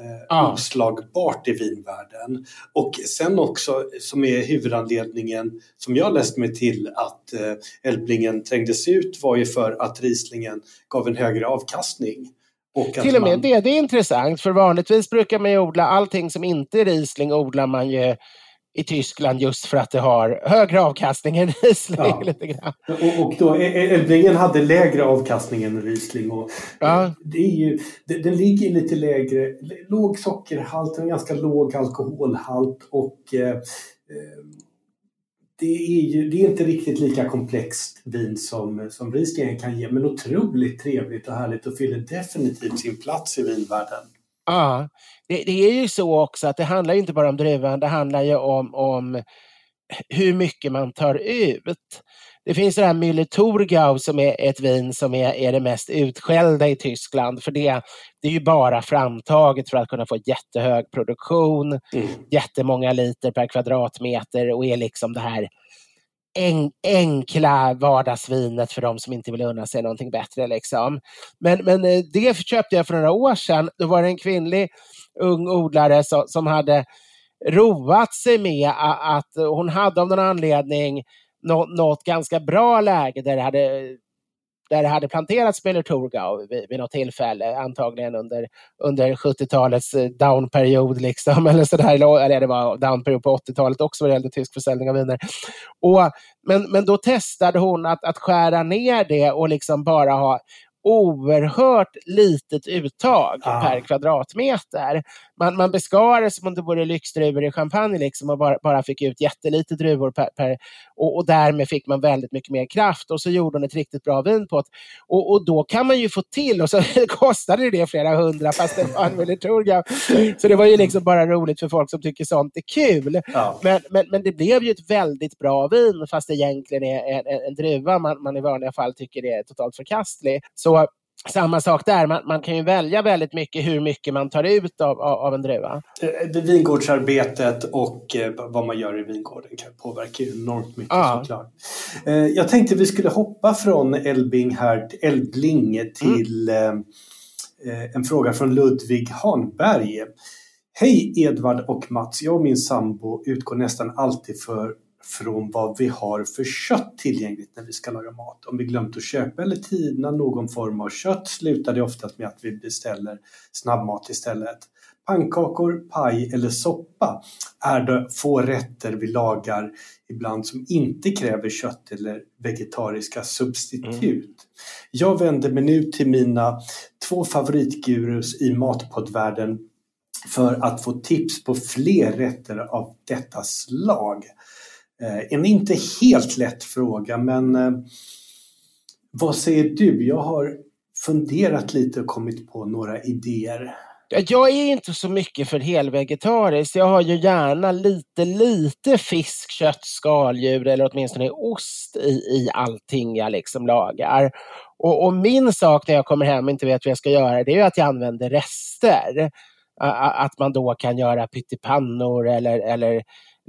eh, Ja. oslagbart i vinvärlden. Och sen också, som är huvudanledningen som jag läst mig till att eh, Elblingen trängdes ut var ju för att Rieslingen gav en högre avkastning. Och Till och med man- det, det är intressant, för vanligtvis brukar man ju odla allting som inte är Riesling odlar man ju i Tyskland just för att det har högre avkastning än Riesling. Ja. Lite grann. Och, och då, Elblingen hade lägre avkastning än Riesling. Och Ja. det är ju, det, den ligger lite lägre, låg sockerhalt, en ganska låg alkoholhalt och eh, eh, det är ju det är inte riktigt lika komplext vin som, som Rieslingen kan ge men otroligt trevligt och härligt och fyller definitivt sin plats i vinvärlden. Ja, det, det är ju så också att det handlar inte bara om druvan, det handlar ju om, om hur mycket man tar ut. Det finns det här Müller Thurgau som är ett vin som är, är det mest utskällda i Tyskland. För det, det är ju bara framtaget för att kunna få jättehög produktion, jättemånga liter per kvadratmeter och är liksom det här en, enkla vardagsvinet för de som inte vill unna sig någonting bättre. Liksom. Men, men eh, det köpte jag för några år sedan. Då var det en kvinnlig ung odlare som, som hade roat sig med att hon hade av någon anledning nå, något ganska bra läge där det hade där det hade planterats Müller Thurgau vid, vid något tillfälle, antagligen under, under 70-talets eh, downperiod. Liksom, <laughs> eller sådär, eller det var downperiod på 80-talet också vad det gällde tysk försäljning av viner. Och, men, men då testade hon att, att skära ner det och liksom bara ha oerhört litet uttag Ah. per kvadratmeter. Man, man beskar det som om det vore lyxdruvor i champagne liksom och bara, bara fick ut jättelite druvor per, per och, och därmed fick man väldigt mycket mer kraft och så gjorde hon ett riktigt bra vin på det. Och, och då kan man ju få till, och så <laughs> kostade det flera hundra fast det var en Müller. Så det var ju liksom bara roligt för folk som tycker sånt är kul. Ja. Men, men, men det blev ju ett väldigt bra vin fast det egentligen är en, en, en druva man, man i vanliga fall tycker är totalt förkastlig. Så samma sak där, man, man kan ju välja väldigt mycket hur mycket man tar ut av, av, av en druva. Eh, vingårdsarbetet och eh, vad man gör i vingården kan påverka enormt mycket Ja. såklart. Eh, Jag tänkte vi skulle hoppa från Elbing här, Elblinge till eh, en fråga från Ludvig Hanberg. Hej Edvard och Mats, jag och min sambo utgår nästan alltid för, från vad vi har för kött tillgängligt när vi ska laga mat. Om vi glömt att köpa eller tina någon form av kött slutar det oftast med att vi beställer snabbmat istället. Pannkakor, paj eller soppa är det få rätter vi lagar ibland som inte kräver kött eller vegetariska substitut. Jag vänder mig nu till mina två favoritgurus i matpoddvärlden för att få tips på fler rätter av detta slag. Eh, en inte helt lätt fråga men eh, vad säger du? Jag har funderat lite och kommit på några idéer. Jag är inte så mycket för helvegetariskt. Jag har ju gärna lite, lite fisk, kött, skaldjur eller åtminstone ost i, i allting jag liksom lagar. Och, och min sak när jag kommer hem och inte vet vad jag ska göra, det är ju att jag använder rester. Att man då kan göra pyttipannor eller, eller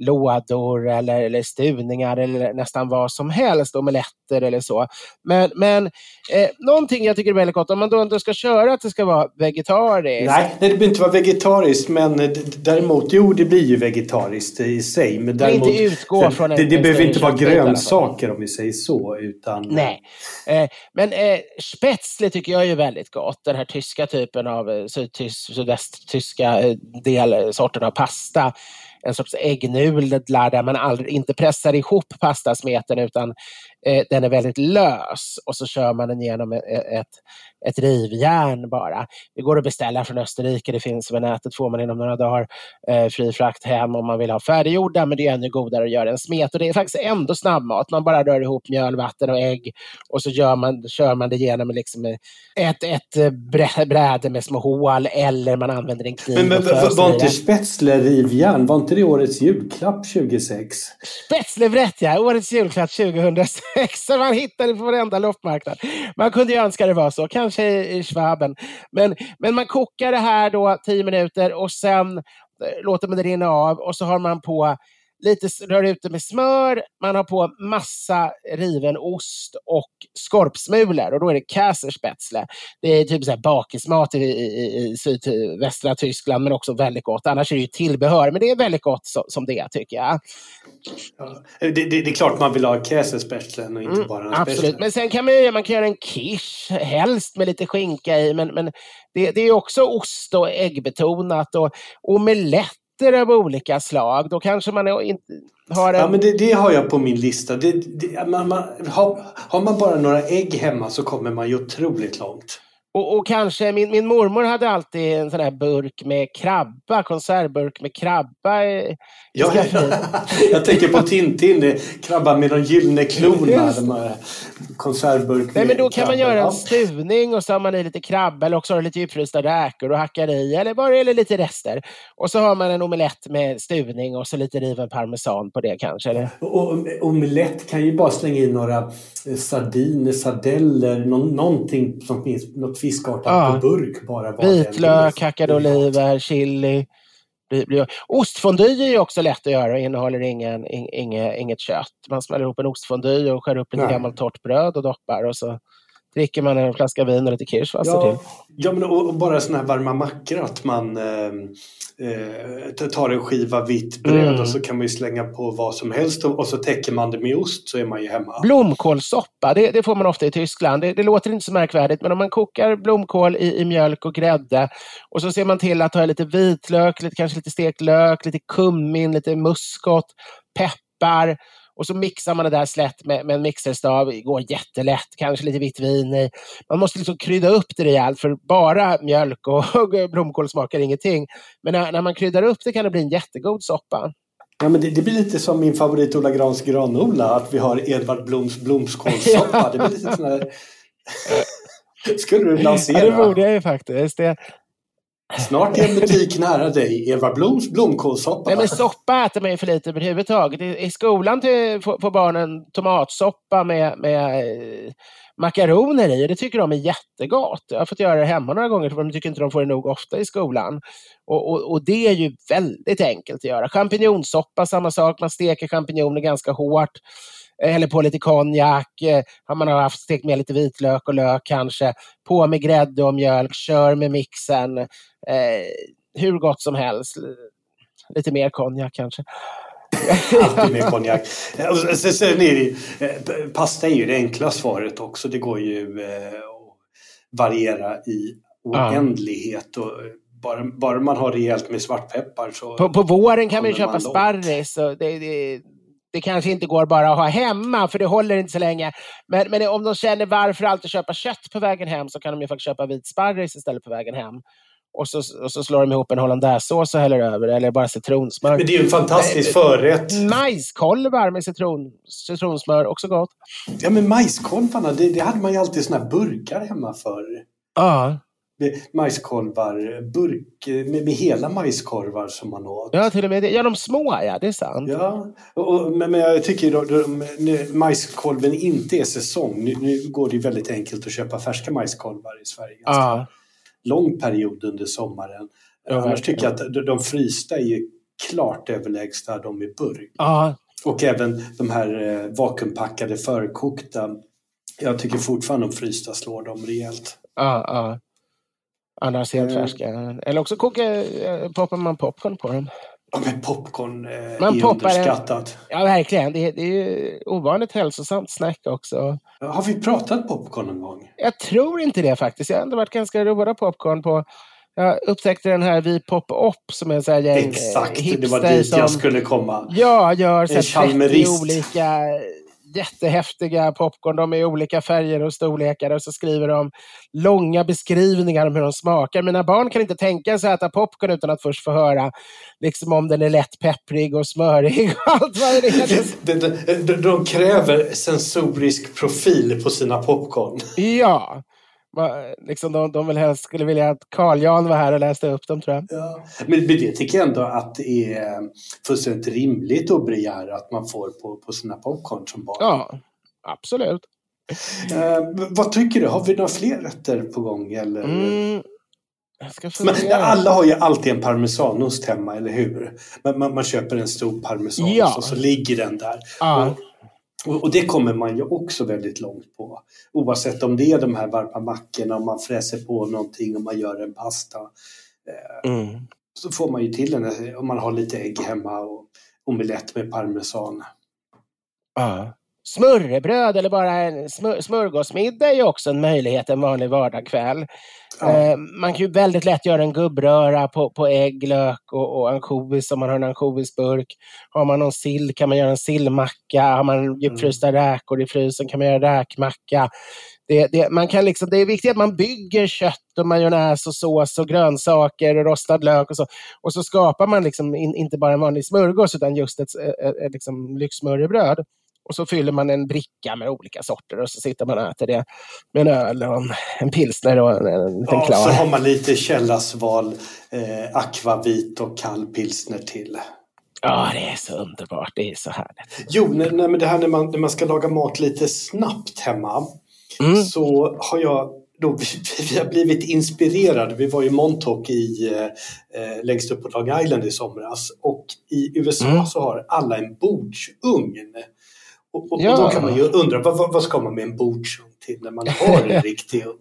lådor eller, eller stuvningar eller nästan vad som helst, omeletter eller så. Men, men eh, någonting jag tycker är väldigt gott, om man då ändå ska köra att det ska vara vegetariskt. Nej, det behöver inte vara vegetariskt men eh, däremot, jo det blir ju vegetariskt i sig. Men inte däremot, utgå för från en- det, det en behöver inte vara grönsaker om vi säger så. Utan, Nej. Eh, men eh, spätzle tycker jag är väldigt gott. Den här tyska typen av eh, sydvästtyska eh, del, sorten av pasta. En sorts äggnudlar där man aldrig, inte pressar ihop pastasmeten utan eh, den är väldigt lös och så kör man den genom eh, ett, ett, ett rivjärn bara. Det går att beställa från Österrike, det finns över nätet, får man inom några dagar. Eh, fri frakt hem om man vill ha färdiggjorda, men det är ännu godare att göra en smet. Och det är faktiskt ändå snabbmat. Man bara rör ihop mjöl, vatten och ägg och så gör man, kör man det genom liksom ett, ett eh, brä- bräde med små hål eller man använder en kniv men, men var, inte spätzle rivjärn? Var inte det årets julklapp 26? Spätzlebrett ja, årets julklapp 2006. Så man hittar det på varenda loppmarknad. Man kunde ju önska det var så, kanske i i Schwaben. Men, men man kokar det här då 10 minuter och sen eh, låter man det rinna av och så har man på lite rör ut det med smör, man har på massa riven ost och skorpsmulor och då är det Käserspätzle. Det är typ så här bakismat i, i, i sydvästra Tyskland men också väldigt gott. Annars är det ju tillbehör, men det är väldigt gott så, som det tycker jag. Ja. Det, det, det är klart man vill ha käsespätzlen och inte Mm, bara Absolut, spätzle. men sen kan man, ju, man kan göra en quiche, helst med lite skinka i, men, men det, det är också ost och äggbetonat och omeletter av olika slag. Då kanske man är- inte har en... Ja, men det, det har jag på min lista. Det, det, man, man, har, har man bara några ägg hemma så kommer man ju otroligt långt. Och, och kanske, min, min mormor hade alltid en sån här burk med krabba, konservburk med krabba i Jag, <laughs> jag tänker på Tintin, krabban med de gyllene klorna. De här konservburk Nej, men då kan man göra en Ja. stuvning och så har man i lite krabba eller också har lite djupfrysta räkor och hackar i eller bara eller lite rester. Och så har man en omelett med stuvning och så lite riven parmesan på det kanske. Eller? Och, omelett kan ju bara slänga in några eh, sardiner, sardeller, någon, någonting som finns, något fiskartat Ja. på burk bara. Vitlök, hackade oliver, chili. Blir- blir- Ostfondue är ju också lätt att göra och innehåller ingen, ing, inge, inget kött. Man smäller ihop en ostfondue och skär upp lite gammalt torrt bröd och doppar och så dricker man en flaska vin och lite kirschwasser Ja, till. ja men och, och bara såna här varma mackor att man eh, eh, tar en skiva vitt bröd Mm. och så kan man ju slänga på vad som helst och, och så täcker man det med ost så är man ju hemma. Blomkålssoppa, det, det får man ofta i Tyskland. Det, det låter inte så märkvärdigt, men om man kokar blomkål i, i mjölk och grädde och så ser man till att ha lite vitlök, lite, kanske lite stekt lök, lite kummin, lite muskot, peppar och så mixar man det där slätt med, med en mixerstav. Det går jättelätt, kanske lite vitt vin i. Man måste liksom krydda upp det rejält för bara mjölk och, <laughs> och blomkål smakar ingenting. Men när, när man kryddar upp det kan det bli en jättegod soppa. Ja, men det, det blir lite som min favorit Ola Grans granola, att vi har Edvard Bloms blomskålssoppa. <laughs> Det blir lite sån här... <laughs> Skulle du lansera? Ja, det borde jag ju faktiskt. Det, Snart är en butik nära dig. Eva Bloms blomkålssoppa. Nej, men soppa äter man ju för lite överhuvudtaget. I, i skolan till, får, får barnen tomatsoppa med, med eh, makaroner i och det tycker de är jättegott. Jag har fått göra det hemma några gånger för de tycker inte de får det nog ofta i skolan. Och, och, och det är ju väldigt enkelt att göra. Champinjonsoppa, samma sak. Man steker champinjoner ganska hårt. Eh, Eller på lite konjak. Eh, Har man haft stekt med lite vitlök och lök kanske. På med grädde och mjölk. Kör med mixen. Eh, hur gott som helst. Lite mer konjak kanske. Alltid med konjak. Sen, är det, eh, pasta är ju det enkla svaret också. Det går ju att variera i oändlighet. Och bara, bara man har rejält med svartpeppar så... På, på våren kan man ju köpa man sparris. Och det, det, det kanske inte går bara att ha hemma, för det håller inte så länge. Men, men om de känner varför alltid köpa kött på vägen hem så kan de ju faktiskt köpa vit sparris istället på vägen hem. Och så, och så slår de ihop en hollandaisesås och häller över, eller bara citronsmör. Men det är ju en fantastisk förrätt. Majskolvar med citron, citronsmör, också gott. Ja men majskolvarna, det, det hade man ju alltid såna här burkar hemma för. Ja, Majskolvar, burk med, med hela majskorvar som man åt. ja till och med det. Ja, de små ja, det är sant. Ja, och, och, men, men jag tycker då, då, när majskolven inte är säsong. Nu, nu går det ju väldigt enkelt att köpa färska majskolvar i Sverige. Ganska Ja, lång period under sommaren. Ja, Annars verkligen. tycker jag att de, de frysta är ju klart överlägsna de i burk. ja, Och även de här eh, vakuumpackade förkokta. Jag tycker fortfarande de frysta slår dem rejält. ja. ja. Annars helt Mm. färska. Eller också koka, eh, poppar man popcorn på dem. Ja, men popcorn eh, Man är poppar en- underskattat. Ja, verkligen. Det, är- det är ju ovanligt hälsosamt snack också. Har vi pratat popcorn någon gång? Jag tror inte det faktiskt. Jag har ändå varit ganska road popcorn på... Jag upptäckte den här Vi Pop Op som är en sån här gäng eh, Exakt, det var dit som jag skulle komma. ja, gör så En här 30 chalmerist. olika jättehäftiga popcorn. De är i olika färger och storlekar och så skriver de långa beskrivningar om hur de smakar. Mina barn kan inte tänka sig att äta popcorn utan att först få höra liksom om den är lätt pepprig och smörig och allt vad det är. De, de, de, de kräver sensorisk profil på sina popcorn. Ja. Liksom de, de vill helst skulle vilja att Carl Jan var här och läste upp dem tror jag. Ja. Men, det tycker jag ändå att det är fullständigt rimligt att begära att man får på, på sina popcorn som barn. Ja, absolut. Eh, vad tycker du? Har vi några fler rätter på gång? Eller? Mm. Men alla har ju alltid en parmesanost hemma, eller hur? Man, man, man köper en stor parmesanost Ja. och så ligger den där. Ja. Och, och det kommer man ju också väldigt långt på. Oavsett om det är de här varma mackorna, om man fräser på någonting, om man gör en pasta. Mm. Så får man ju till den om man har lite ägg hemma och omelett med parmesan. Ja. Smörrebröd eller bara en smör, smörgåsmiddag är också en möjlighet en vanlig vardagskväll. Ja. Eh, man kan ju väldigt lätt göra en gubbröra på, på ägg, lök och, och ansjovis om man har en ansjovisburk. Har man någon sill kan man göra en sillmacka. Har man djupfrysta räkor i frysen kan man göra räkmacka. Det, det, man kan liksom, det är viktigt att man bygger kött och majonnäs och sås och grönsaker och rostad lök och så. Och så skapar man liksom in, inte bara en vanlig smörgås utan just ett, ett, ett liksom lyxsmörrebröd. Och så fyller man en bricka med olika sorter och så sitter man och äter det med en öl och en, en pilsner och en, en liten Ja, klar. så har man lite källasval, eh, akvavit och kall pilsner till. Ja, det är så underbart. Det är så härligt. Jo, nej, nej, men det här när man, när man ska laga mat lite snabbt hemma Mm. så har jag då, <laughs> vi har blivit inspirerade. Vi var i Montauk i, eh, längst upp på Long Island i somras och i USA Mm. så har alla en bordsugn. Och, och, Ja. och då kan man ju undra, vad, vad, ska man med en bordsugn till när man har en <laughs> riktig här.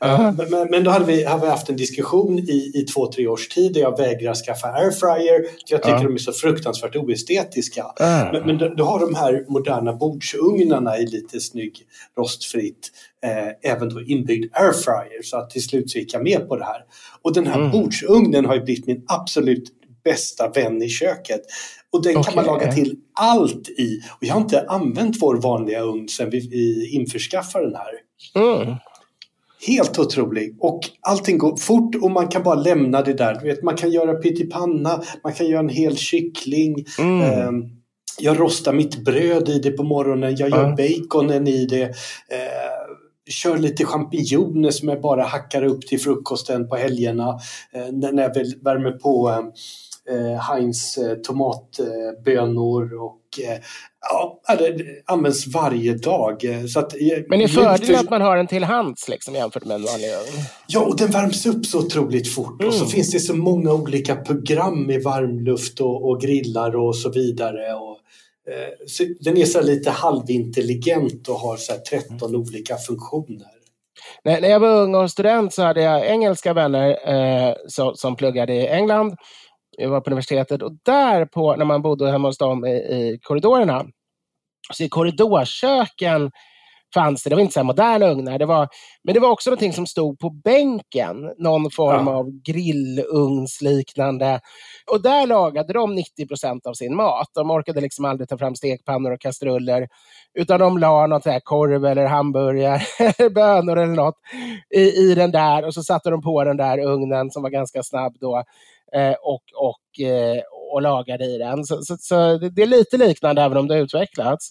Ja. Men, men, men då hade vi, har vi haft en diskussion i, i två, tre års tid där jag vägrar skaffa airfryer. för Jag tycker Ja. de är så fruktansvärt oestetiska. Ah. Men, men du, du har de här moderna bordsugnarna i lite snygg rostfritt. Eh, även då inbyggd airfryer. Så att till slut så gick jag med på det här. Och den här Mm. bordsugnen har ju blivit min absolut bästa vän i köket. Och den kan man laga till allt i. Och jag har inte använt vår vanliga ugn sedan vi, införskaffade den här. Mm. Helt otrolig. Och allting går fort och man kan bara lämna det där. Du vet, man kan göra pyttipanna, man kan göra en hel kyckling. Mm. Ehm, jag rostar mitt bröd i det på morgonen, jag gör Ja. baconen i det. Kör lite champinjoner som jag bara hackar upp till frukosten på helgerna. Eh, när jag väl värmer på eh, Heinz eh, tomatbönor och ja, det, används varje dag. Så att, Men är fördelen för- att man har den till hands liksom, jämfört med en vanlig ugn? Ja, och den värms upp så otroligt fort. Och så Mm. finns det så många olika program med varmluft och, och grillar och så vidare. Och, den är så lite halvintelligent och har så här 13 olika funktioner. När, när jag var ung och student så hade jag engelska vänner eh, som, som pluggade i England. Jag var på universitetet och där på, när man bodde hemma hos dem i, i korridorerna, så i korridorköken fanns det, det var inte så moderna ugnar, det var, men det var också någonting som stod på bänken, någon form Ja. av grillugnsliknande. Och där lagade de 90 procent av sin mat. De orkade liksom aldrig ta fram stekpannor och kastruller, utan de la något här korv eller hamburgare, <laughs> eller bönor eller något i, i den där och så satte de på den där ugnen som var ganska snabb då eh, och, och, eh, och lagade i den. Så, så, så det är lite liknande även om det har utvecklats.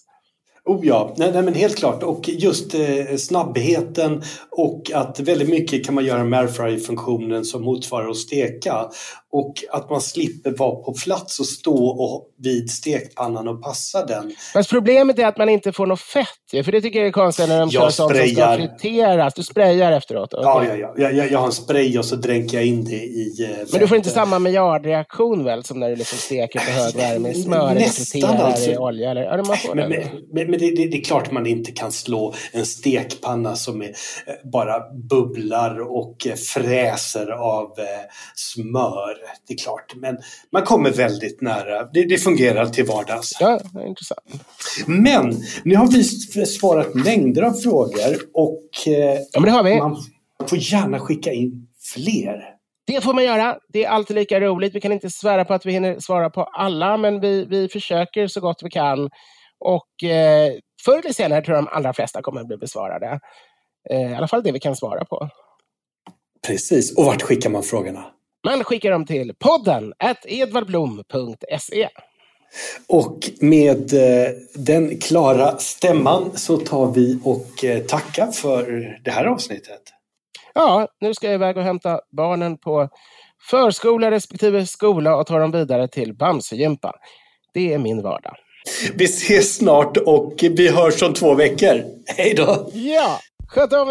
Oh ja, nej, nej, men helt klart. Och just eh, snabbheten och att väldigt mycket kan man göra med airfryer-funktionen som motsvarar att steka. Och att man slipper vara på plats och stå och vid stekpannan och passa den. Fast problemet är att man inte får något fett för det tycker jag är konstigt när de kör sånt som ska friteras. Du sprayar efteråt? Ja, okej. ja, ja. Jag, jag, jag har en spray och så dränker jag in det i eh, Men du får inte samma miljardreaktion väl som när du liksom steker på hög värme i smör eller Nästan friterar alltså. i olja? Eller? Ja, man får Men, det. men, men, men det, det, det är klart man inte kan slå en stekpanna som är, eh, bara bubblar och eh, fräser av eh, smör. Det är klart, men man kommer väldigt nära. Det, det fungerar till vardags. Ja, intressant. Men nu har vi svarat mängder av frågor och eh, Ja, men det har vi. man får gärna skicka in fler. Det får man göra. Det är alltid lika roligt. Vi kan inte svära på att vi hinner svara på alla, men vi, vi försöker så gott vi kan. Och eh, förr eller senare tror jag de allra flesta kommer att bli besvarade. Eh, I alla fall det vi kan svara på. Precis, och vart skickar man frågorna? Man skickar dem till podden edvardblom.se. Och med eh, den klara stämman så tar vi och eh, tackar för det här avsnittet. Ja, nu ska jag iväg och hämta barnen på förskola respektive skola och ta dem vidare till Bamsegympa. Det är min vardag. Vi ses snart och vi hörs om två veckor. Hej då! er! Ja, sköt om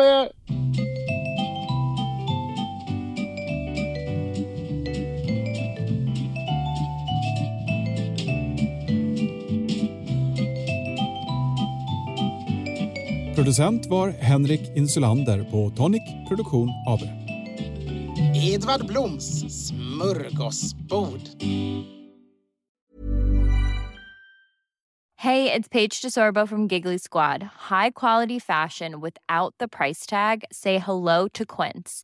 Producent var Henrik Insulander på Tonic Produktion AB. Edvard Bloms smörgåsbord. Hey, it's Paige DeSorbo from Giggly Squad. High quality fashion without the price tag. Say hello to Quince.